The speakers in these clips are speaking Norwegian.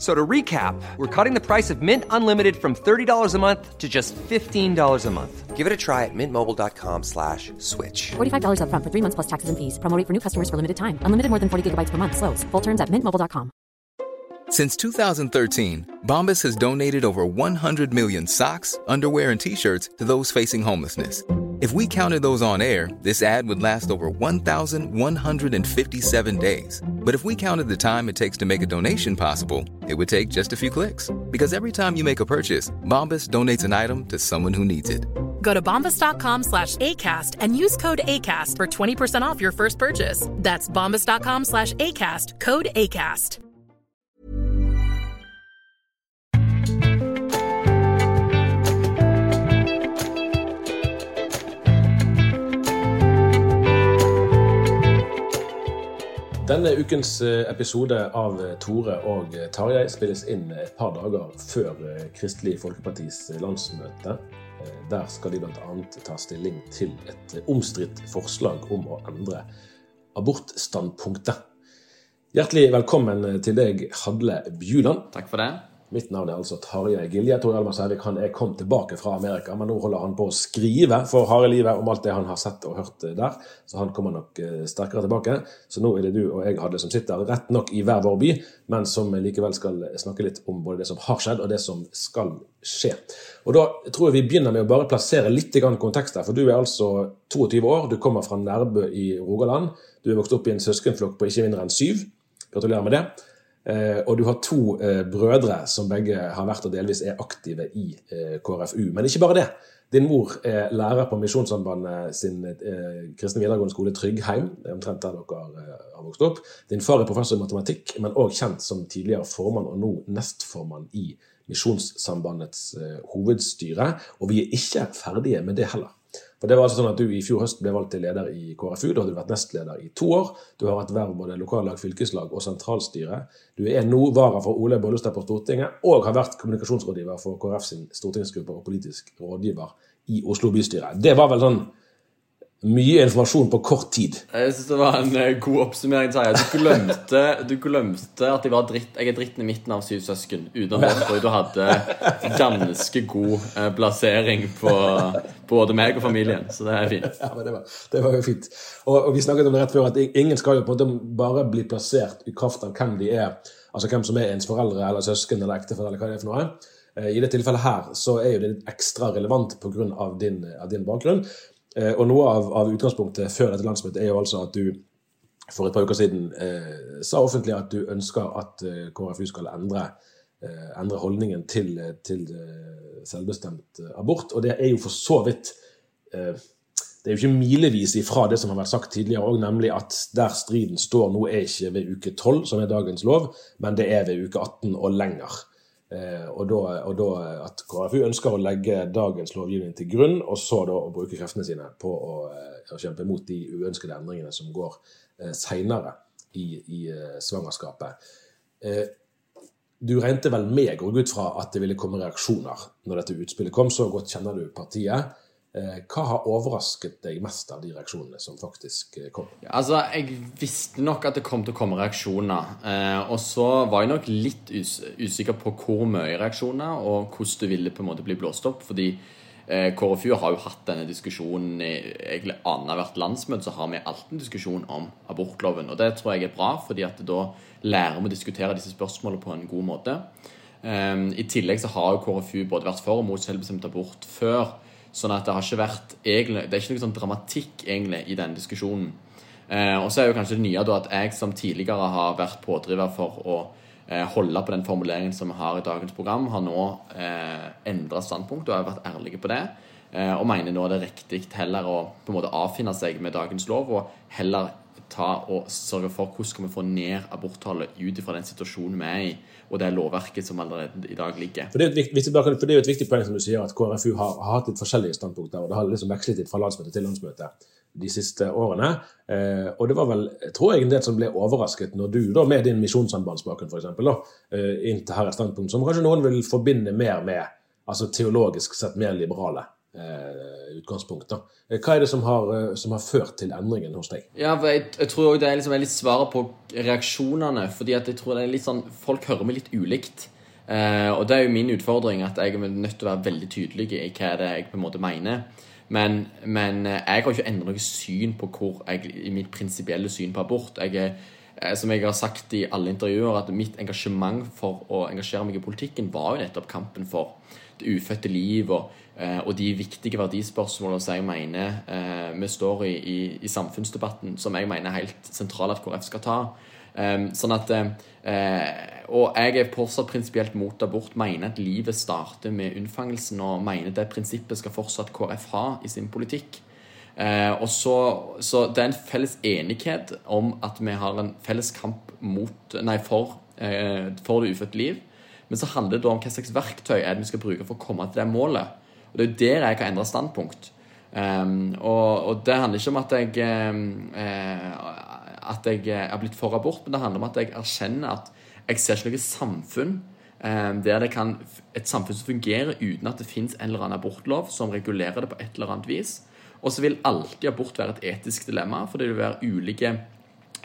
So to recap, we're cutting the price of Mint Unlimited from $30 a month to just $15 a month. Give it a try at mintmobile.com slash switch. $45 upfront for three months plus taxes and fees. Promo rate for new customers for limited time. Unlimited more than 40 gigabytes per month. Slows. Full terms at mintmobile.com. Since 2013, Bombas has donated over 100 million socks, underwear, and t-shirts to those facing homelessness. If we counted those on air, this ad would last over 1,157 days. But if we counted the time it takes to make a donation possible, it would take just a few clicks. Because every time you make a purchase, Bombas donates an item to someone who needs it. Go to bombas.com slash ACAST and use code ACAST for 20% off your first purchase. That's bombas.com slash ACAST, code ACAST. Denne ukens eh, episode av eh, Tore og Tarjei spilles inn et par dager før eh, Kristelig Folkepartis landsmøte. Der skal de bl.a. ta stilling til et omstridt forslag om å endre abortstandpunktet. Hjertelig velkommen til deg, Hadle Bjuland. Takk for det. Mitt navn er altså Tarjei Gilje. Tor Hjalmar Sævik han er kommet tilbake fra Amerika, men nå holder han på å skrive for harde livet om alt det han har sett og hørt der. Så han kommer nok eh, sterkere tilbake. Så nå er det du og jeg Hadle som sitter rett nok i hver vår by, men som likevel skal snakke litt om både det som har skjedd og det som skal skje. Og Da tror jeg vi begynner med å bare plassere litt kontekst her. For du er altså 22 år, du kommer fra Nærbø i Rogaland. Du er vokst opp i en søskenflokk på ikke mindre enn syv. Gratulerer med det. Eh, og du har to eh, brødre som begge har vært og delvis er aktive i eh, KrFU. Men ikke bare det. Din mor er lærer på Misjonssambandet sin kristne videregående skole Tryggheim. Omtrent der dere har vokst opp. Din far er professor i matematikk, men òg kjent som tidligere formann og nå nestformann i Misjonssambandets hovedstyre. Og vi er ikke ferdige med det heller. For det var altså sånn at Du i fjor høst ble valgt til leder i KrFU. Da hadde du vært nestleder i to år. Du har hatt verv både lokallag, fylkeslag og sentralstyre. Du er nå vara for Ole Bollestad på Stortinget og har vært kommunikasjonsrådgiver for KrF sin stortingsgruppe og politisk rådgiver i Oslo bystyre. Det var vel sånn mye informasjon på kort tid. Jeg synes det var en eh, god oppsummering. Du glemte, du glemte at jeg, var dritt, jeg er dritten i midten av syv søsken. Uten at du hadde ganske god eh, plassering på både meg og familien. Så det er fint. Ja, det var, det var jo fint. Og, og, vi snakket om det rett før, at ingen skal jo på en bare bli plassert i kraft av hvem de er. Altså hvem som er ens foreldre eller søsken eller ektefelle eller hva det er for noe. Eh, I det tilfellet her så er jo det ekstra relevant pga. Din, av din bakgrunn. Eh, og noe av, av, utgangspunktet før dette landsmøtet er jo altså at du for et par uker siden eh, sa offentlig at du ønsker at eh, KrFU skal endre, eh, endre holdningen til, til eh, selvbestemt abort. Og det er jo for så vidt eh, det er jo ikke milevis ifra det som har vært sagt tidligere, òg, nemlig at der striden står nå, er ikke ved uke 12, som er dagens lov, men det er ved uke 18 og lenger. Eh, og, da, og da at KrFU ønsker å legge dagens lovgivning til grunn, og så da å bruke kreftene sine på å, eh, å kjempe mot de uønskede endringene som går eh, seinere i, i svangerskapet. Du regnet vel med, går ut fra, at det ville komme reaksjoner når dette utspillet kom. Så godt kjenner du partiet. Eh, hva har overrasket deg mest av de reaksjonene som faktisk eh, kom? Altså, Jeg visste nok at det kom til å komme reaksjoner. Eh, og så var jeg nok litt us usikker på hvor mye reaksjoner, og hvordan det ville på en måte bli blåst opp. fordi eh, KrFU har jo hatt denne diskusjonen i egentlig annethvert landsmøte. Så har vi alltid en diskusjon om abortloven. Og det tror jeg er bra, fordi at da lærer vi å diskutere disse spørsmålene på en god måte. Eh, I tillegg så har jo KrFU både vært for og mot selvbestemt abort før. Sånn at det har ikke vært egentlig, Det er ikke noe sånn dramatikk egentlig i denne diskusjonen. Eh, og så er jo kanskje det nye da at jeg som tidligere har vært pådriver for å eh, holde på den formuleringen som vi har i dagens program, har nå eh, endra standpunkt og har vært ærlige på det. Eh, og mener nå det er riktig heller å på en måte avfinne seg med dagens lov og heller ta og sørge for hvordan skal vi få ned aborttallet ut fra den situasjonen vi er i, og det lovverket som allerede i dag ligger. For Det er, et viktig, er jo et viktig poeng som du sier, at KrFU har, har hatt litt forskjellige standpunkter. og Det har liksom vekslet litt fra landsmøte til landsmøte de siste årene. Eh, og det var vel, tror jeg, en del som ble overrasket når du, da, med din misjonssambandsbakgrunn f.eks., eh, inntar et standpunkt som kanskje noen vil forbinde mer med altså teologisk sett mer liberale utgangspunkt. Da. Eh, hva er det som har, eh, som har, ført til endringen hos deg? Ja, jeg, jeg tror det er liksom litt svaret på reaksjonene. fordi at jeg tror det er litt sånn, Folk hører meg litt ulikt. Eh, og det er jo min utfordring, at jeg er nødt til å være veldig tydelig i hva det er jeg på en måte mener. Men, men, eh, jeg har ikke endret noe syn på hvor jeg, i mitt prinsipielle syn på abort. Jeg er, eh, som jeg har sagt i alle intervjuer, at mitt engasjement for å engasjere meg i politikken var jo nettopp kampen for det ufødte liv og, eh, og de viktige verdispørsmålene som jeg mener vi står i, i, i samfunnsdebatten, som jeg mener er helt sentrale at KrF skal ta. Sånn at Og jeg er fortsatt prinsipielt mot abort. Mener at livet starter med unnfangelsen, og mener det prinsippet skal fortsatt KrF ha i sin politikk. og så, så det er en felles enighet om at vi har en felles kamp mot, nei, for, for det ufødte liv. Men så handler det om hva slags verktøy er det vi skal bruke for å komme til det målet. Og Det er jo der jeg har endra standpunkt. Um, og, og, det handler ikke om at jeg uh, at jeg er blitt for abort, men det handler om at jeg erkjenner at jeg ser ikke noe samfunn um, der det kan et samfunn som fungerer uten at det fins en eller annen abortlov som regulerer det på et eller annet vis. Og så vil alltid abort være et etisk dilemma, for det vil være ulike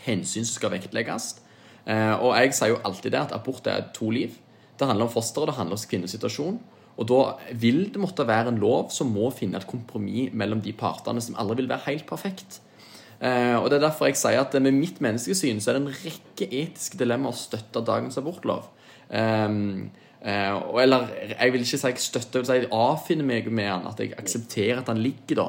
hensyn som skal vektlegges. Uh, og jeg sier jo alltid det at abort er to liv. Det handler om fosteret, det handler om kvinnesituasjon. Og da vil det måtte være en lov som må finne et kompromiss mellom de partene som aldri vil være helt perfekt. Eh, og Det er derfor jeg sier at med mitt menneskesyn så er det en rekke etiske dilemmaer å støtte dagens abortlov. Um, uh, eller jeg vil ikke si jeg støtter, jeg vil si jeg avfinner meg med han, at jeg aksepterer at han ligger da.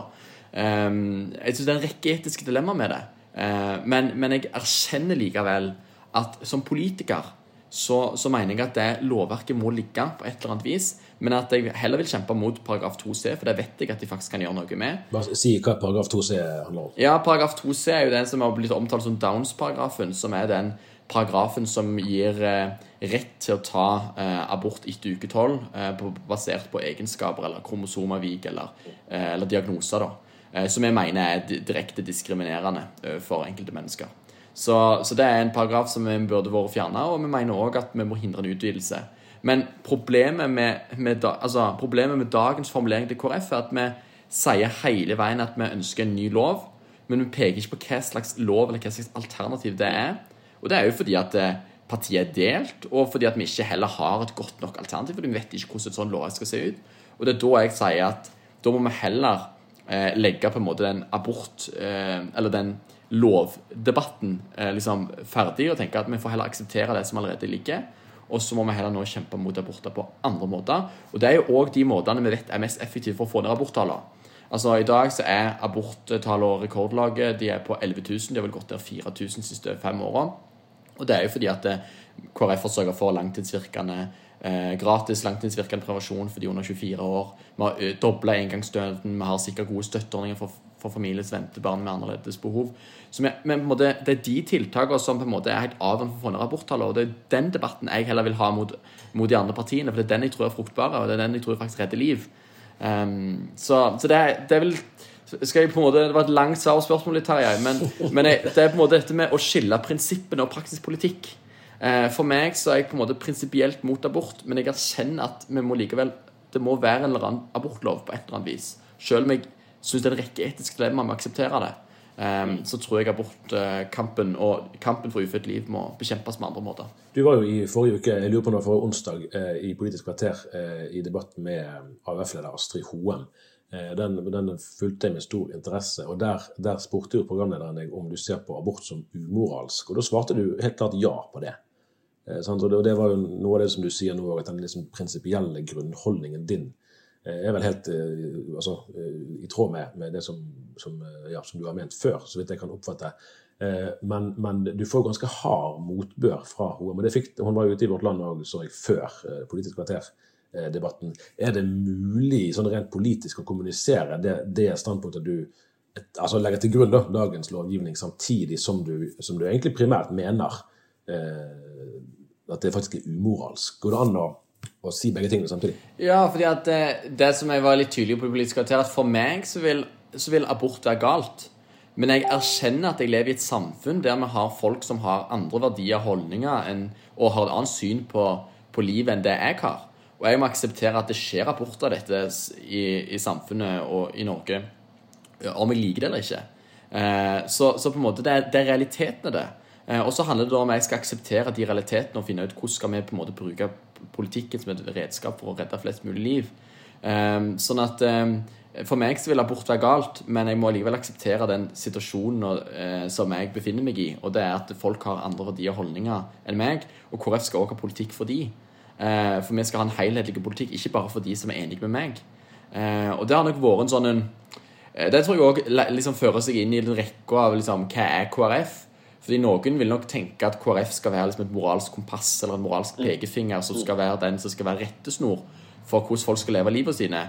Um, jeg syns det er en rekke etiske dilemmaer med det. Uh, men, men, jeg erkjenner likevel at som politiker så, så, mener jeg at det lovverket må ligge på et eller annet vis. Men at jeg heller vil kjempe mot paragraf 2c, for det vet jeg at de faktisk kan gjøre noe med. Bare Si hva paragraf 2c handler om. Ja, Paragraf 2c er jo den som har blitt omtalt som Downs-paragrafen, som er den paragrafen som gir eh, rett til å ta eh, abort etter uke 12 eh, basert på egenskaper eller kromosomavvik eller, eh, eller diagnoser, da, eh, som jeg mener er direkte diskriminerende eh, for enkelte mennesker. Så, så, det er en paragraf som vi burde vært fjerna, og vi mener òg at vi må hindre en utvidelse. Men problemet med, med, altså, problemet med dagens formulering til KrF er at vi sier hele veien at vi ønsker en ny lov, men vi peker ikke på hva slags lov eller hva slags alternativ det er. Og det er jo fordi at eh, partiet er delt, og fordi at vi ikke heller har et godt nok alternativ. fordi vi vet ikke hvordan et sånt lovverk skal se ut. Og det er da jeg sier at da må vi heller eh, legge på en måte den abort eh, Eller den lovdebatten eh, liksom ferdig, og tenke at vi får heller akseptere det som allerede ligger. Og så må vi heller nå kjempe mot aborter på andre måter. Og det er jo òg de måtene vi vet er mest effektive for å få ned aborttallene. Altså I dag så er aborttallene rekordlage. De er på 11 000. De har vel gått ned 4000 de siste fem åra. Og det er jo fordi at KrF har sørga for langtidsvirkende eh, gratis langtidsvirkende prevensjon for de under 24 år. Vi har dobla engangsstønaden. Vi har sikkert gode støtteordninger for, for familiens ventebarn med annerledes behov. Så vi, en måte, Det er de tiltakene som på en måte er helt avgjørende for å få ned aborttallet. Og det er den debatten jeg heller vil ha mot, mot, de andre partiene. For det er den jeg tror er fruktbare, og det er den jeg tror faktisk redder liv. Um, så, så det, det, er, vel skal jeg på en måte, Det var et langt svar på spørsmålet, Terje. Men, men jeg, det er på en måte dette med å skille prinsippene og praktisk politikk. Uh, for meg så er jeg på en måte prinsipielt mot abort, men jeg erkjenner at vi må likevel det må være en eller annen abortlov på et eller annet vis. Selv om jeg syns det er en rekke etiske dilemmaer med å akseptere det. Um, så tror jeg abortkampen uh, og kampen for ufødt liv må bekjempes med andre måter. Du var jo i forrige uke, jeg lurer på noe forrige onsdag, eh, i Politisk kvarter eh, i debatt med eh, AUF-leder Astrid Hoem. Den, den, fulgte jeg med stor interesse. og Der, der spurte jo programlederen deg om du ser på abort som umoralsk. og Da svarte du helt klart ja på det. og det, var jo noe av det som du sier nå, at den liksom prinsipielle grunnholdningen din Eh, er vel helt eh, altså, eh, i tråd med, med det som, som, ja, som, du har ment før, så vidt jeg kan oppfatte. Eh, men, men, du får ganske hard motbør fra henne. Men det fikk, hun var ute i Vårt Land òg, så jeg, før eh, Politisk kvarter-debatten. Er det mulig sånn rent politisk å kommunisere det, det standpunktet du et, altså legger til grunn da, dagens lovgivning, samtidig som du, som du egentlig primært mener eh, at det faktisk er umoralsk? Går det an å, å si begge tingene samtidig? Ja, fordi at det, det som jeg var litt tydelig på i Politisk kvarter, at for meg så vil, så vil abort være galt. Men jeg erkjenner at jeg lever i et samfunn der vi har folk som har andre verdier holdninger enn, og har et annet syn på, på, livet enn det jeg har. Og jeg må akseptere at det skjer abort av dette i, i, samfunnet og i Norge. Om jeg liker det eller ikke. Eh, så, så, på en måte, det det er realiteten av det. Eh, og så handler det om at jeg skal akseptere de realitetene og finne ut hvordan skal vi på en måte bruke politikken som et redskap for å redde flest mulig liv. Eh, sånn at eh, for meg så vil abort være galt, men jeg må likevel akseptere den situasjonen som jeg befinner meg i. Og det er at folk har andre verdier og holdninger enn meg. Og KrF skal også ha politikk for de. For vi skal ha en helhetlig politikk, ikke bare for de som er enige med meg. Og det har nok vært en sånn en Det tror jeg òg liksom fører seg inn i en rekke av liksom, hva er KrF? Fordi Noen vil nok tenke at KrF skal være liksom et moralsk kompass eller en moralsk mm. pekefinger som skal være den som skal være rettesnor for hvordan folk skal leve livet sine.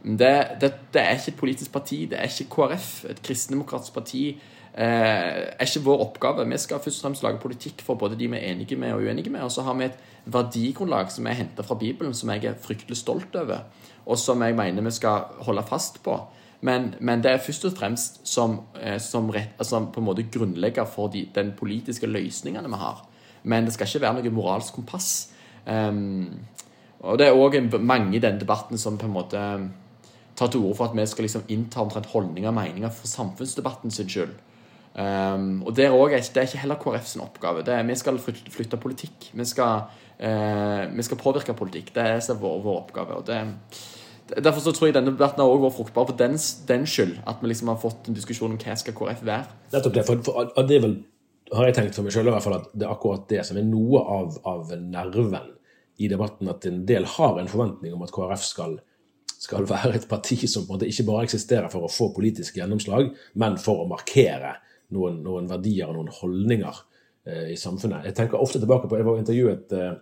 Det, det, det, er ikke et politisk parti. Det er ikke KrF, et kristendemokratisk parti. Eh, er ikke vår oppgave. Vi skal først og fremst lage politikk for både de vi er enige med og uenige med. Og så har vi et verdigrunnlag som er henta fra Bibelen, som jeg er fryktelig stolt over, og som jeg mener vi skal holde fast på. Men, men det er først og fremst som, eh, som rett, altså på en måte grunnlegger for de, den politiske løsningene vi har. Men det skal ikke være noe moralsk kompass. Um, og det er òg mange i denne debatten som på en måte tar til orde for at vi skal liksom innta omtrent holdninger og meninger for samfunnsdebatten sin skyld. Um, og det er, også, det er ikke heller KrF sin oppgave. Er, vi skal flytte, politikk. Vi skal, uh, vi skal, påvirke politikk. Det er vår, vår oppgave. og det Derfor så tror jeg denne debatten har også vært fruktbar for den, den, skyld. At vi liksom har fått en diskusjon om hva skal KrF være. Nettopp det. For, for, det er vel, har jeg tenkt for meg fall, at det er akkurat det som er noe av, av nerven i debatten. At en del har en forventning om at KrF skal skal være et parti som på en måte ikke bare eksisterer for å få politisk gjennomslag, men for å markere noen, noen verdier og noen holdninger eh, i samfunnet. Jeg tenker ofte tilbake på, Jeg var intervjuet eh,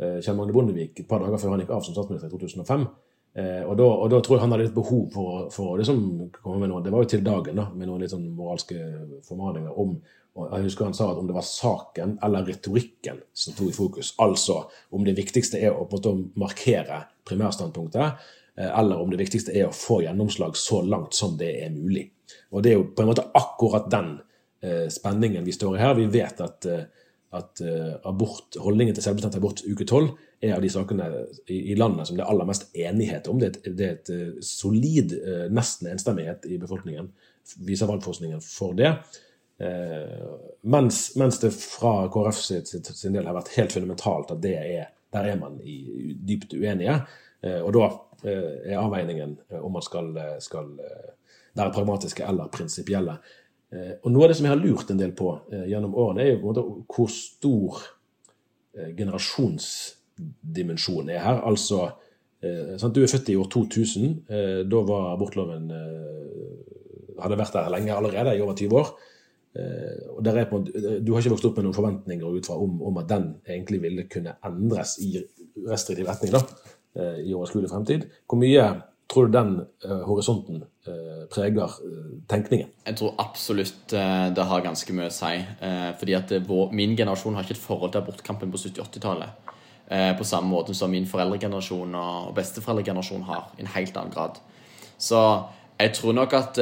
eh, Kjell Magne Bondevik et par dager før han gikk av som statsminister i 2005. Eh, og, da, og, da, tror jeg han hadde litt behov for, for det som komme med noe Det var jo til dagen, da, med noen litt sånn moralske formaninger om jeg husker Han sa at om det var saken eller retorikken som sto i fokus, altså om det viktigste er å, markere primærstandpunktet, Eh, eller om det viktigste er å få gjennomslag så langt som det er mulig. Og Det er jo på en måte akkurat den eh, spenningen vi står i her. Vi vet at, at abort, holdningen til selvbestemt abort uke tolv er av de sakene i, landet som det er aller mest enighet om. Det er et, et uh, solid, uh, nesten enstemmighet i befolkningen, viser valgforskningen for det. Eh, mens, mens, det fra KrF sin del har vært helt fundamentalt at det er, der er man i, dypt uenige. og da Eh, er avveiningen eh, om man skal, eh, skal være pragmatiske eller prinsipielle. Og Noe av det som jeg har lurt en del på gjennom årene, er jo på en måte hvor stor generasjonsdimensjon er her. Altså, sant? Du er født i år 2000. Da var abortloven hadde vært der lenge allerede, i over 20 år. Og er på, du har ikke vokst opp med noen forventninger ut fra om, om, at den egentlig ville kunne endres i restriktiv retning. da. Eh, i overskuelig fremtid. Hvor mye tror du den eh, horisonten eh, preger eh, tenkningen? Jeg tror absolutt det har ganske mye å si. fordi at vår, min generasjon har ikke et forhold til abortkampen på 70-80-tallet. På samme måte som min foreldregenerasjon og besteforeldregenerasjon har. I en helt annen grad. Så jeg tror nok at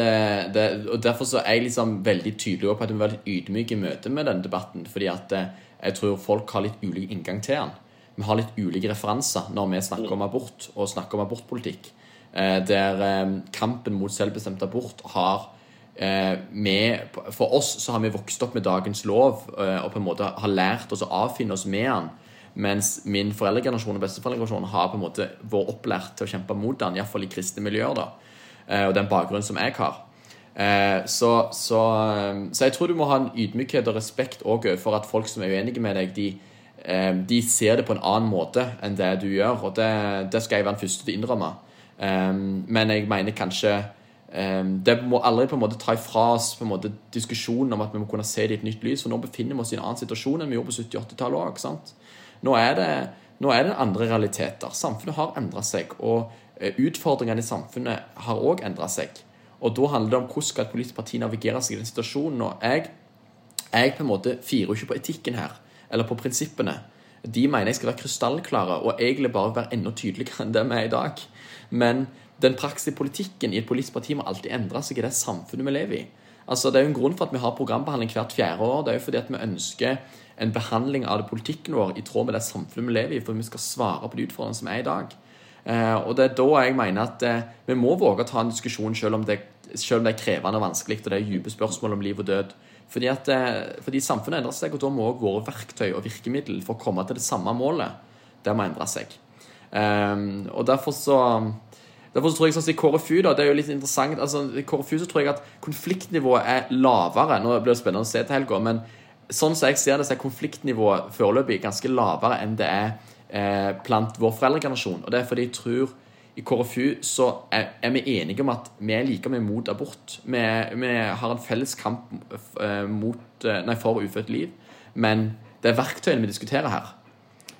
det, og Derfor så er jeg liksom veldig tydelig på at vi må være litt ydmyke i møte med denne debatten. fordi at jeg tror folk har litt ulik inngang til den vi har litt ulike referanser når vi snakker om abort og snakker om abortpolitikk. Eh, der eh, kampen mot selvbestemt abort har eh, med, For oss så har vi vokst opp med dagens lov og på en måte har lært oss å avfinne oss med den. Mens min foreldregenerasjon og besteforeldregenerasjon har på en måte vært opplært til å kjempe mot den, iallfall i kristne miljøer. da, Og den bakgrunnen som jeg har. Så, så, så, jeg tror du må ha en ydmykhet og respekt òg for at folk som er uenige med deg, de, Eh, de ser det på en annen måte enn det du gjør, og det, det skal jeg være den første til å innrømme. Eh, men jeg mener kanskje det må aldri på en måte ta ifra oss på en måte diskusjonen om at vi må kunne se det i et nytt lys. For nå befinner vi oss i en annen situasjon enn vi gjorde på 70-80-tallet òg. Nå, er det, nå er det andre realiteter. Samfunnet har endra seg. Og eh, utfordringene i samfunnet har òg endra seg. Og da handler det om hvordan skal et politisk parti navigere seg i den situasjonen. Og jeg, jeg på en måte firer jo ikke på etikken her, eller på prinsippene. De mener jeg skal være krystallklare og egentlig bare være enda tydeligere enn det vi er i dag. Men den praktiske politikken i et politisk parti må alltid endre seg i det samfunnet vi lever i. Altså, det er jo en grunn for at vi har programbehandling hvert fjerde år. Det er jo fordi at vi ønsker en behandling av det politikken vår i tråd med det samfunnet vi lever i, for vi skal svare på de utfordringene som er i dag. Eh, og det er da jeg mener at eh, vi må våge å ta en diskusjon selv om, det, selv om det er krevende og vanskelig, og det er dype spørsmål om liv og død. Fordi, at, eh, fordi samfunnet endrer seg, og da må også våre verktøy og virkemiddel for å komme til det samme målet, det må endre seg. Og derfor så Derfor så tror jeg sånn i KrFU da, det er jo litt interessant, altså I KrFU så tror jeg at konfliktnivået er lavere. Nå blir det spennende å se til helga, men sånn som jeg ser det, så er konfliktnivået foreløpig ganske lavere enn det er eh, blant vår foreldregenerasjon. Og det er fordi jeg tror i KrFU så er, er, vi enige om at vi er like mye mot abort. Vi, vi har en felles kamp uh, mot, uh, nei, for ufødt liv, men det er verktøyene vi diskuterer her.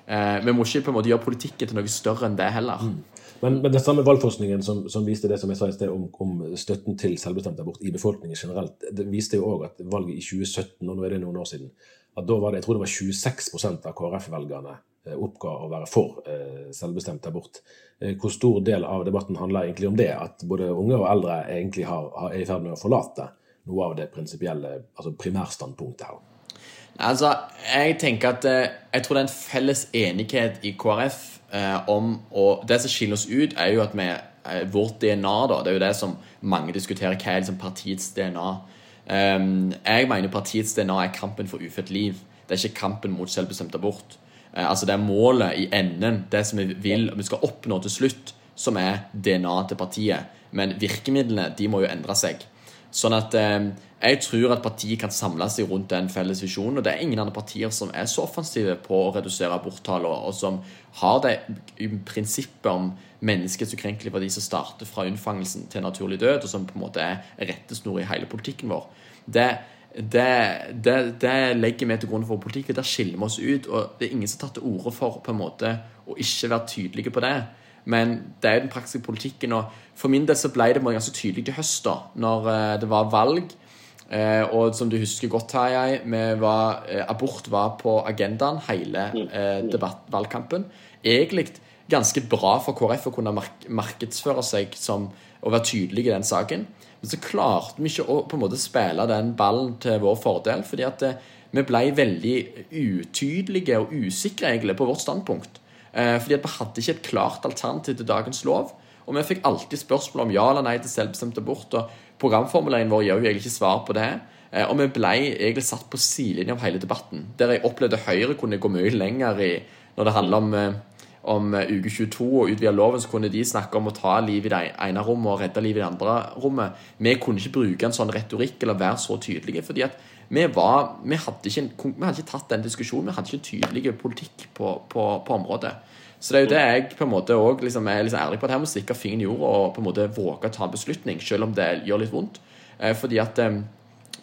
Eh, vi må ikke på en måte gjøre politikken til noe større enn det heller. Mm. Men, men den samme valgforskningen som, som, viste det som jeg sa i sted om, om støtten til selvbestemt abort i befolkningen generelt, det viste jo òg at valget i 2017, og nå er det noen år siden, at da var det jeg tror det var 26% av KrF-velgerne eh, oppga å være for eh, selvbestemt abort. Eh, hvor stor del av debatten handler egentlig om det? At både unge og eldre egentlig har, har, er i ferd med å forlate noe av det prinsipielle, altså primærstandpunktet her? Altså, jeg tenker at jeg tror det er en felles enighet i KrF eh, om Og det som skiller oss ut, er jo at vi eh, Vårt DNA, da. Det er jo det som mange diskuterer. Hva er liksom partiets DNA? Um, ehm, jeg mener partiets DNA er kampen for ufødt liv. Det er ikke kampen mot selvbestemt abort. Uh, altså Det er målet i enden, det som vi vil vi skal oppnå til slutt, som er DNA til partiet. Men virkemidlene de må jo endre seg. Sånn at eh, jeg tror at partiet kan samle seg rundt den felles visjonen. Og det er ingen andre partier som er så offensive på å redusere aborttallene, og som har det prinsippet om menneskets ukrenkelige verdi som starter fra unnfangelsen til naturlig død, og som på en måte er rettesnor i hele politikken vår. Det, det, det, det legger vi til grunn for politikk, og der skiller vi oss ut. Og det er ingen som har tatt til orde for på en måte å ikke være tydelige på det. Men det er jo den praktiske politikken. og For min del så ble det ganske tydelig til høst, da når eh, det var valg Eh, og som du husker godt, Tarjei, var, eh, abort var på agendaen hele mm. debatt, valgkampen. Egentlig ganske bra for KrF å kunne mark markedsføre seg som å være tydelig i den saken. Men så klarte vi ikke å på en måte spille den ballen til vår fordel. fordi at vi ble veldig utydelige og usikre egentlig på vårt standpunkt. Eh, fordi at vi hadde ikke et klart alternativ til dagens lov. Og vi fikk alltid spørsmål om ja eller nei til selvbestemt abort. og Programformuleringen vår gir jo egentlig ikke svar på det. Eh, og vi ble egentlig satt på sidelinja av hele debatten. Der jeg opplevde Høyre kunne gå mye lenger i når det handler om, eh, om uke 22 og utvide loven, så kunne de snakke om å ta liv i det ene rommet og redde liv i det andre rommet. Vi kunne ikke bruke en sånn retorikk eller være så tydelige. fordi at vi, var, vi, hadde ikke, vi hadde ikke tatt den diskusjonen. Vi hadde ikke en tydelig politikk på, på, på området. Så det er jo det jeg på en måte også liksom er liksom ærlig på. at Her må stikke fingeren i jorda og på en måte våge å ta en beslutning, selv om det gjør litt vondt. Eh, fordi at eh,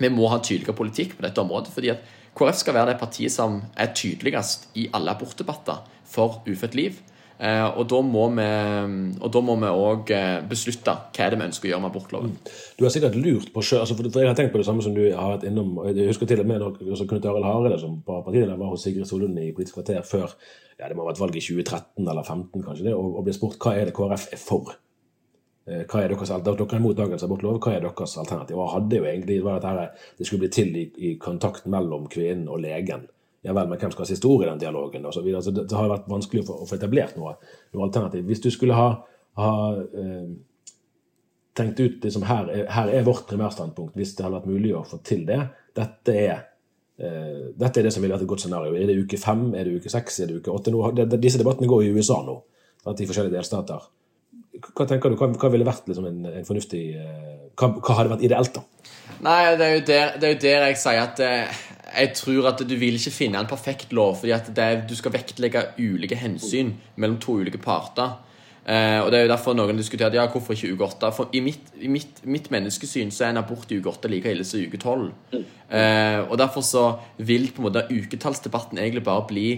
vi må ha tydeligere politikk på dette området. fordi at KrF skal være det partiet som er tydeligst i alle abortdebatter for ufødt liv. Eh, og da må vi og da må vi òg beslutte hva er det vi ønsker å gjøre med abortloven. Du har sikkert lurt på sjøl altså for Jeg har tenkt på det samme som du har vært innom. Jeg husker til og med når altså Knut Arild Hareide som partileder var hos Sigrid Solund i Politisk kvarter før ja, det må ha vært valget i 2013 eller 2015, kanskje det, og, og ble spurt hva er det KrF er for. Eh, hva er deres, Dere er imot dagens abortlov, hva er deres alternativ? Og hadde jo egentlig var at det skulle bli til i, i kontakt mellom kvinnen og legen. Ja vel, men hvem skal ha siste ord i den dialogen? Og så videre. Så det, det har vært vanskelig å få, å få etablert noe, noe, alternativ. Hvis du skulle ha, ha eh, tenkt ut liksom, her, her er vårt primærstandpunkt, hvis det hadde vært mulig å få til det. Dette er eh, dette er det som ville vært et godt scenario. Er det uke fem, er det uke seks, er det uke åtte? Nå, det, disse debattene går i USA nå, i forskjellige delstater. Hva tenker du, hva, hva ville vært liksom, en, en, fornuftig eh, hva, hva, hadde vært ideelt, da? Nei, det er jo der, er jo der jeg sier at uh, jeg tror at du vil ikke finne en perfekt lov, fordi at er, du skal vektlegge ulike hensyn mellom to ulike parter. Eh, og Det er jo derfor noen diskuterer ja, hvorfor ikke uke 8. For i mitt, i mitt, mitt menneskesyn så er en abort i uke 8 like ille som uke 12. Eh, og derfor så vil på en måte uketallsdebatten egentlig bare bli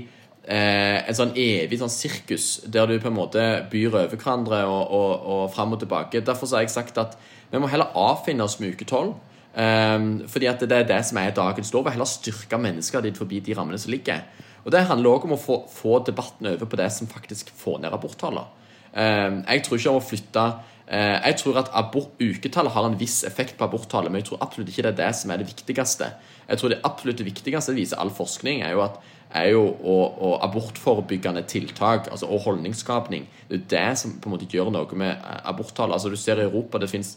eh, en sånn evig sånn sirkus der du på en måte byr over hverandre og, og, og fram og tilbake. Derfor så har jeg sagt at vi må heller avfinne oss med uke 12. Um, fordi at det er det som er dagens lov. Heller styrke mennesker dit forbi de rammene som ligger. Og Det handler òg om å få, få, debatten over på det som faktisk får ned aborttallene. Um, jeg tror ikke om å flytte uh, Jeg tror at uketallet har en viss effekt på aborttallet, men jeg tror absolutt ikke det er det som er det viktigste. Jeg tror det absolutt viktigste, det viser all forskning, er jo at er jo og, og abortforebyggende tiltak altså, og holdningsskapning. Det er det som på en måte gjør noe med eh, aborttallet. Altså, du ser i Europa det finnes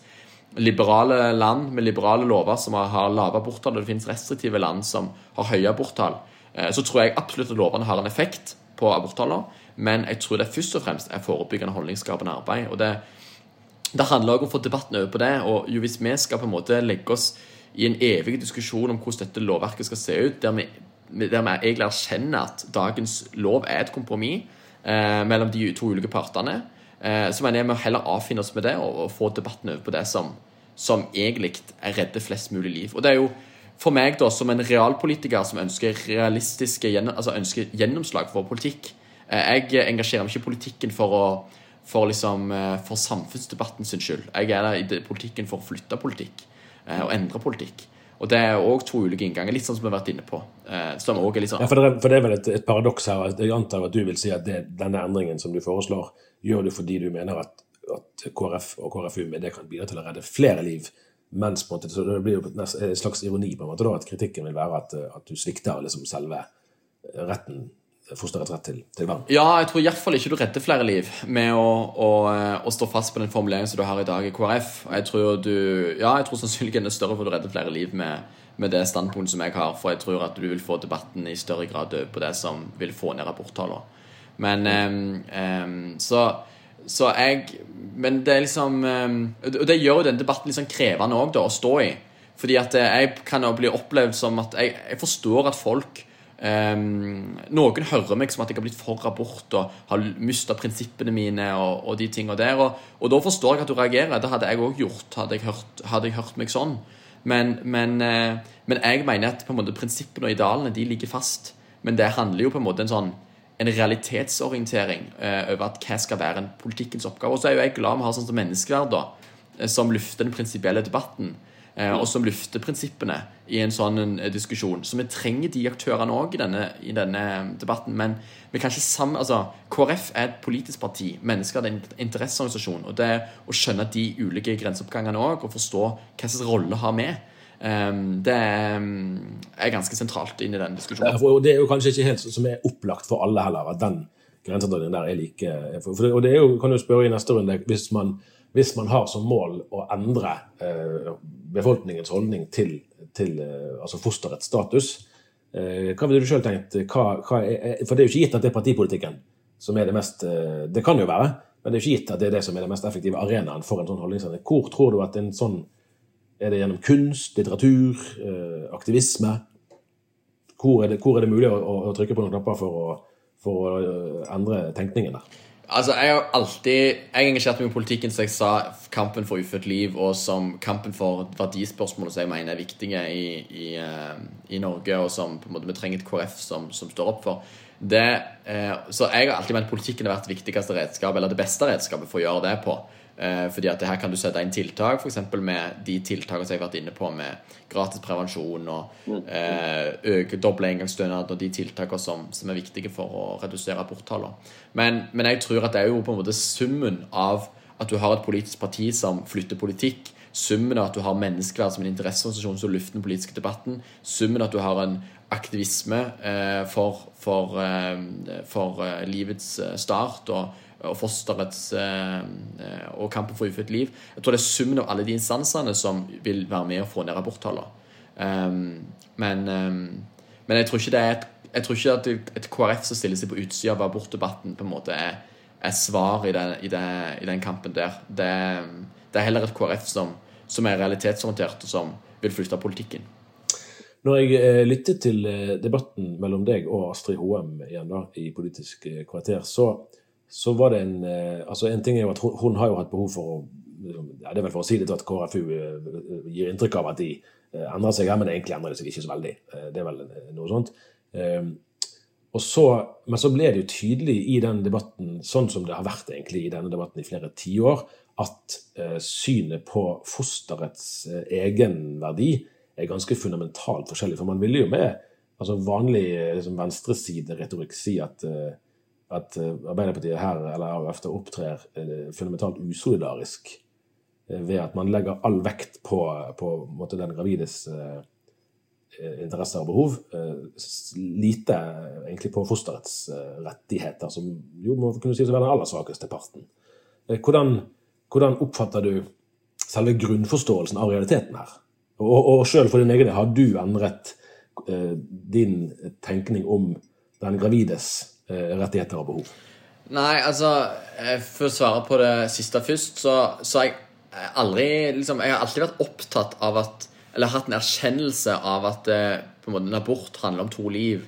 liberale land med liberale lover som har lave aborttall, og det finnes restriktive land som har høye aborttall. Eh, så tror jeg absolutt at lovene har en effekt på aborttallene, men jeg tror det først og fremst er forebyggende holdningsskapende arbeid. og det det handler også om å få debatten over på det. og jo Hvis vi skal på en måte legge oss i en evig diskusjon om hvordan dette lovverket skal se ut, der vi der vi egentlig erkjenner at dagens lov er et kompromiss eh, mellom de to ulike partene, så mener jeg vi heller avfinne oss med det og, og få debatten over på det som, som egentlig er redde flest mulig liv. Og det er jo for meg, da, som en realpolitiker som ønsker realistiske altså ønsker gjennomslag for politikk eh, Jeg engasjerer meg ikke i politikken for å for, liksom, eh, for samfunnsdebatten sin skyld. Jeg er der i politikken for å flytte politikk eh, og endre politikk. Og det er òg to ulike innganger, litt sånn som vi har vært inne på. Eh, sånn... Ja, for, det er, for det er vel et, et paradoks her. Jeg antar at du vil si at det, denne endringen som du foreslår, gjør du fordi du mener at, at KrF og KrFU med det kan bidra til å redde flere liv. Mens på en måte, så det blir jo en slags ironi på en måte da, at kritikken vil være at, at du svikter liksom selve retten fosterets rett til, til vern. Ja, jeg tror iallfall ikke du redder flere liv med å, å, å, stå fast på den formuleringen som du har i dag i KrF. Jeg tror du, ja, jeg tror sannsynligheten er større for du redder flere liv med, med, det standpunktet som jeg har. For jeg tror at du vil få debatten i større grad på det som vil få ned aborttallene. Men um, um, så, så jeg Men det er liksom um, Og det gjør jo den debatten litt liksom krevende òg, å stå i. Fordi at jeg kan jo bli opplevd som at jeg, jeg forstår at folk Um, noen hører meg som at jeg har blitt for abort og har mista prinsippene mine og, og de tingene der. Og, og, da forstår jeg at du reagerer. Det hadde jeg òg gjort, hadde jeg, hørt, hadde jeg, hørt, meg sånn. Men, men, uh, men, jeg mener at måte prinsippene og idealene de ligger fast. Men det handler jo på en måte en sånn en realitetsorientering uh, over at hva skal være en politikkens oppgave. Og så er jo jeg glad vi har sånn menneskeverd, eh, som lufter den prinsipielle debatten. Uh, og som lufter prinsippene i en sånn eh, diskusjon. Så vi trenger de aktørene òg i, i, denne debatten. Men vi kan ikke sammen, altså, KrF er et politisk parti. Mennesker er en interesseorganisasjon. Og det å skjønne de ulike grenseoppgangene òg, og forstå hva slags rolle har vi, um, det er, er, ganske sentralt inn i den diskusjonen. Og det er jo kanskje ikke helt som er opplagt for alle heller, at den grensedragningen der er like for, for det, Og det er jo, kan du spørre i neste runde, hvis man hvis man har som mål å endre eh, befolkningens holdning til, til eh, altså fosterets status, eh, hva ville du sjøl tenkt? Hva, hva er, for det er jo ikke gitt at det er partipolitikken som er det mest Det kan jo være, men det er ikke gitt at det er det som er den mest effektive arenaen for en sånn holdningsendring. Hvor tror du at en sånn Er det gjennom kunst, litteratur, aktivisme? Hvor er, det, hvor er det, mulig å, å, trykke på noen knapper for å, for å endre tenkningen der? Altså, Jeg har alltid Jeg engasjert meg i politikken som jeg sa kampen for ufødt liv, og som kampen for verdispørsmål som jeg mener er viktige i, i, uh, i, Norge, og som på en måte vi trenger et KrF som, som står opp for. Det, eh, så jeg har alltid ment politikken har vært det viktigste redskap, eller det beste redskapet for å gjøre det på. Eh, fordi at her kan du sette inn tiltak, f.eks. med de tiltakene som jeg har vært inne på, med gratis prevensjon og eh, øke doble engangsstønad og de tiltakene som, som, er viktige for å redusere aborttallene. Men, men, jeg tror at det er jo på en måte summen av at du har et politisk parti som flytter politikk, summen av at du har menneskeverd som en interesseorganisasjon som lufter den politiske debatten, summen av at du har en aktivisme eh, for, for, eh, for eh, livets eh, start og og fosterets eh, og kampen for ufødt liv. Jeg tror det er summen av alle de instansene som vil være med å få ned aborttallene. Um, men, um, men, jeg tror ikke det er et, jeg tror ikke at et KrF som stiller seg på utsida av abortdebatten, på en måte er, er svar i den, i, den, i den, kampen der. Det, det, er heller et KrF som, som er realitetsorientert, og som vil flytte politikken. Når jeg eh, lyttet til eh, debatten mellom deg og Astrid Hoem igjen da, i Politisk kvarter, så så var det en eh, altså En ting er jo at hun, hun har jo hatt behov for å liksom, ja, Det er vel for å si det til at KrFU eh, gir inntrykk av at de eh, endrer seg her, men egentlig endrer de seg ikke så veldig. Det er vel noe sånt. Eh, og så, men så ble det jo tydelig i den debatten, sånn som det har vært egentlig i denne debatten i flere tiår, at synet på fosterets egenverdi er ganske fundamentalt forskjellig. For man ville jo med altså vanlig liksom, venstresideretorikk si at, at eh, Arbeiderpartiet her eller AUF opptrer eh, fundamentalt usolidarisk eh, ved at man legger all vekt på, på måte, den gravides interesser og behov. eh, Lite egentlig på fosterets rettigheter, som jo må kunne sies å være den aller svakeste parten. Hvordan, hvordan oppfatter du selve grunnforståelsen av realiteten her? Og, og sjøl for din egen del, har du endret din tenkning om den gravides rettigheter og behov? Nei, altså eh, For å svare på det siste først, så, har jeg aldri liksom, Jeg har alltid vært opptatt av at Eller hatt en erkjennelse av at eh, på en måte, en abort handler om to liv.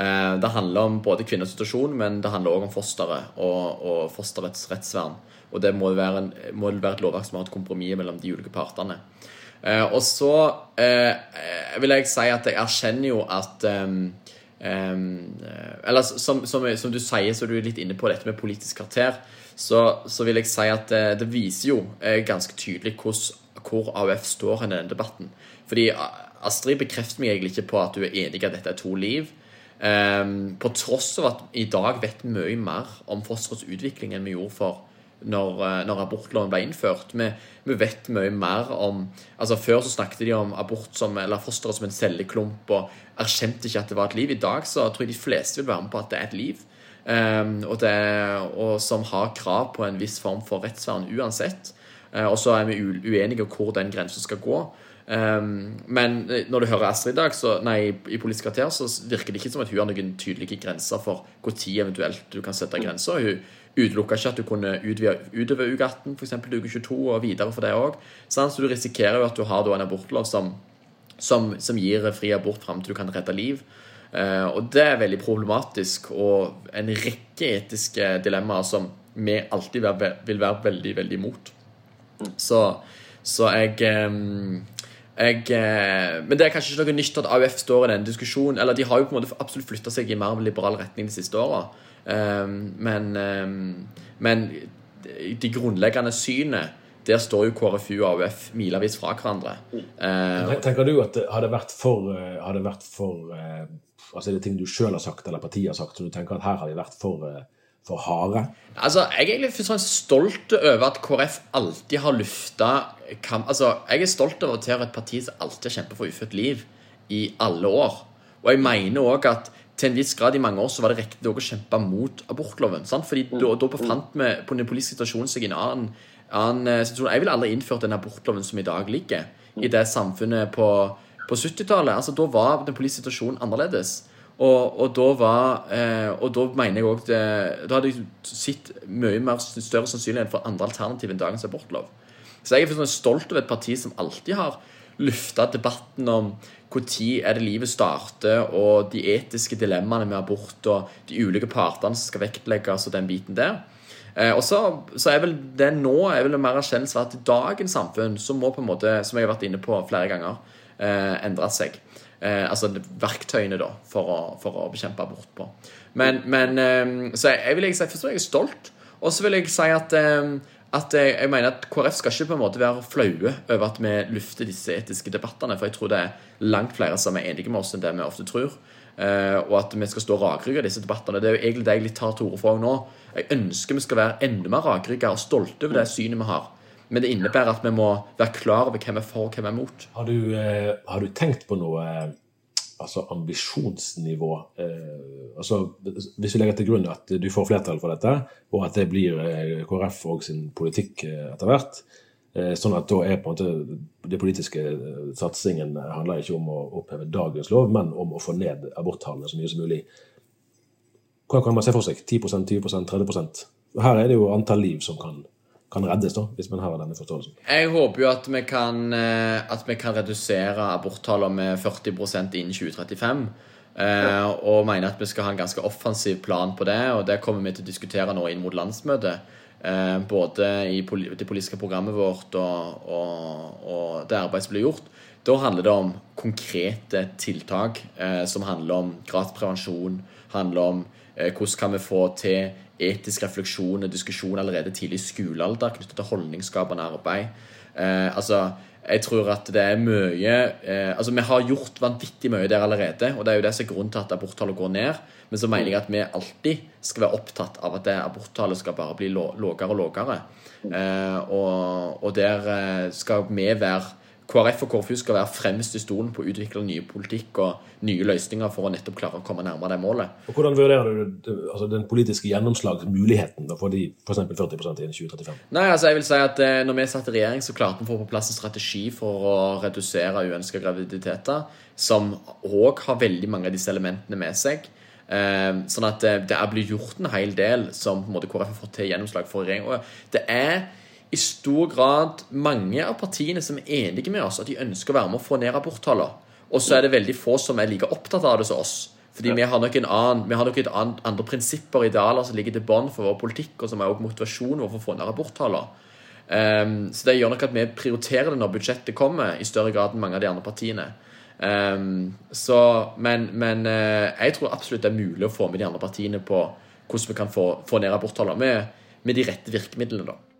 Eh, det handler om både kvinners situasjon, men det handler òg om fosteret og, og fosterets rettsvern. Og det må være, en, må være et lovverk som har et kompromiss mellom de ulike partene. Eh, og så eh, eh, vil jeg si at jeg erkjenner jo at eh, Eller som, som, som du sier, så er du litt inne på dette med politisk kvarter. Så, så vil jeg si at det, det viser jo eh, ganske tydelig hvordan, hvor AUF står i denne debatten. Fordi eh, Astrid bekrefter meg egentlig ikke på at du er enig i at dette er to liv. Um, på tross av at i dag vet vi mye mer om fosterets utvikling enn vi gjorde for når, eh, når abortloven ble innført. Vi, vi vet mye mer om altså Før så snakket de om abort som, eller fosteret som en celleklump og erkjente ikke at det var et liv. I dag så tror jeg de fleste vil være med på at det er et liv. Um, og, det, og som har krav på en viss form for rettsvern uansett. Uh, og så er vi uenige om hvor den grensen skal gå. Um, men eh, når du hører Astrid i dag, så, nei, i Politisk kvarter, så virker det ikke som at hun har noen tydelige grenser for når eventuelt du kan sette grenser. Hun utelukka ikke at du kunne utvide utover uke 18, f.eks. til uke 22, og videre for det òg. Så du risikerer jo at du har en abortlov som, som, som gir fri abort fram til du kan redde liv. Eh, og det er veldig problematisk, og en rekke etiske dilemmaer som vi alltid vil være veldig, veldig imot. Så, så jeg ehm, jeg, eh, men det er kanskje ikke noe nytt at AUF står i den diskusjonen. Eller de har jo på en måte absolutt flytta seg i mer liberal retning de siste åra. Men, ehm, men de grunnleggende synet, der står jo KrFU og AUF milevis fra hverandre. Eh, Tenker du at det hadde vært for, eh, hadde vært for eh, altså Er det ting du sjøl har sagt, eller partiet har sagt, som du tenker at her har de vært for, eh, for harde? Altså, Jeg er egentlig sånn stolt over at KrF alltid har lufta kamp... Altså, Jeg er stolt over å tilhøre et parti som alltid har kjempet for ufødt liv i alle år. Og jeg mener òg at til en viss grad i mange år så var det riktig å kjempe mot abortloven. Sant? Fordi da, da befant vi på den politiske situasjonen seg i en annen, annen eh, situasjon. Jeg ville aldri innført den abortloven som i dag ligger, i det samfunnet på, på 70-tallet. Altså, da var den politiske situasjonen annerledes. Og, og, da var, eh, og da mener jeg òg Da hadde jeg sett mye mer større sannsynlighet for andre alternativ enn dagens abortlov. Så jeg er sånn stolt over et parti som alltid har løfta debatten om når er det livet starter, og de etiske dilemmaene med abort, og de ulike partene som skal vektlegges, og den biten der. Eh, og så, er vel det nå er vel en mer erkjennelse at i dagens samfunn så må på en måte, som jeg har vært inne på flere ganger, eh, endre seg. Eh, altså verktøyene da, for å, for å bekjempe abort på. Men, men eh, Så jeg, jeg vil si først og fremst jeg er stolt, og så vil jeg si at eh, at jeg, jeg mener at KrF skal ikke på en måte være flaue over at vi lufter disse etiske debattene, for jeg tror det er langt flere som er enige med oss enn det vi ofte tror. Eh, og at vi skal stå rakrygga i disse debattene. Det er jo egentlig det jeg litt tar til orde for nå. Jeg ønsker vi skal være enda mer rakrygga og stolte over det synet vi har. Men det innebærer at vi må være klar over hvem vi er for og hvem vi er mot. Har du, eh, har du tenkt på noe eh, altså ambisjonsnivå? Eh, altså, hvis vi legger til grunn at du får flertall for dette, og at det blir eh, KrF og sin politikk eh, etter hvert, eh, sånn at da er på en måte det politiske eh, satsingen handler ikke om å oppheve dagens lov, men om å få ned aborttallene så mye som mulig. Hva kan man se for seg? 10% 20% 30% Her er det jo antall liv som kan, kan reddes, da, hvis man har denne forståelsen. Jeg håper jo at vi kan, eh, at vi kan redusere aborttallene med 40% innen 2035. Ja. og mener at vi skal ha en ganske offensiv plan på det. Og det kommer vi til å diskutere nå inn mot landsmøtet. Eh, både i det politiske programmet vårt og, og, og det arbeidet som blir gjort. Da handler det om konkrete tiltak eh, som handler om gradsprevensjon, handler om eh, hvordan kan vi få til etisk refleksjon og diskusjon allerede tidlig i skolealder knyttet til holdningsskapende arbeid. Eh, altså, jeg tror at det er mye eh, Altså, vi har gjort vanvittig mye der allerede, og det er jo det som er grunnen til at aborttallet går ned. Men så mener jeg at vi alltid skal være opptatt av at det aborttallet skal bare bli lavere og lavere. Eh, og, og der eh, skal vi være KrF og KrFU skal være fremst i stolen på å utvikle nye politikk og nye løsninger for å nettopp klare å komme nærmere det målet. Og Hvordan vurderer du altså, den politiske gjennomslagsmuligheten for de f.eks. 40% innen 2035? Nei, altså jeg vil si at eh, når vi satt i regjering, så klarte vi å få på plass en strategi for å redusere uønska graviditeter, som òg har veldig mange av disse elementene med seg. Eh, sånn at det, det er blitt gjort en hel del som på en måte KrF har fått til gjennomslag for regjering. Og det er i stor grad mange av partiene som er enige med oss, at de ønsker å være med å få ned aborttallene. Og så er det veldig få som er like opptatt av det som oss. Fordi ja. vi har nok, en annen, vi har nok andre prinsipper og idealer som ligger til bånn for vår politikk, og som er også motivasjonen vår for å få ned aborttallene. Um, så det gjør nok at vi prioriterer det når budsjettet kommer, i større grad enn mange av de andre partiene. Um, så, men, men uh, jeg tror absolutt det er mulig å få med de andre partiene på hvordan vi kan få, få ned aborttallene med, med de rette virkemidlene. da.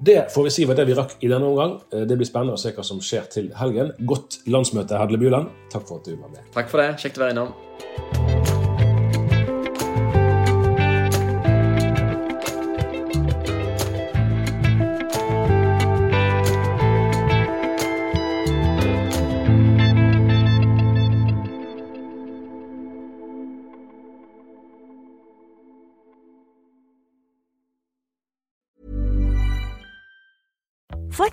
Det får vi si var det vi rakk i denne omgang. Eh, det blir spennende å se hva som skjer til helgen. Godt landsmøte, Hedle Bjuland. Takk for at du var med. Takk for det. Kjekt å være innom.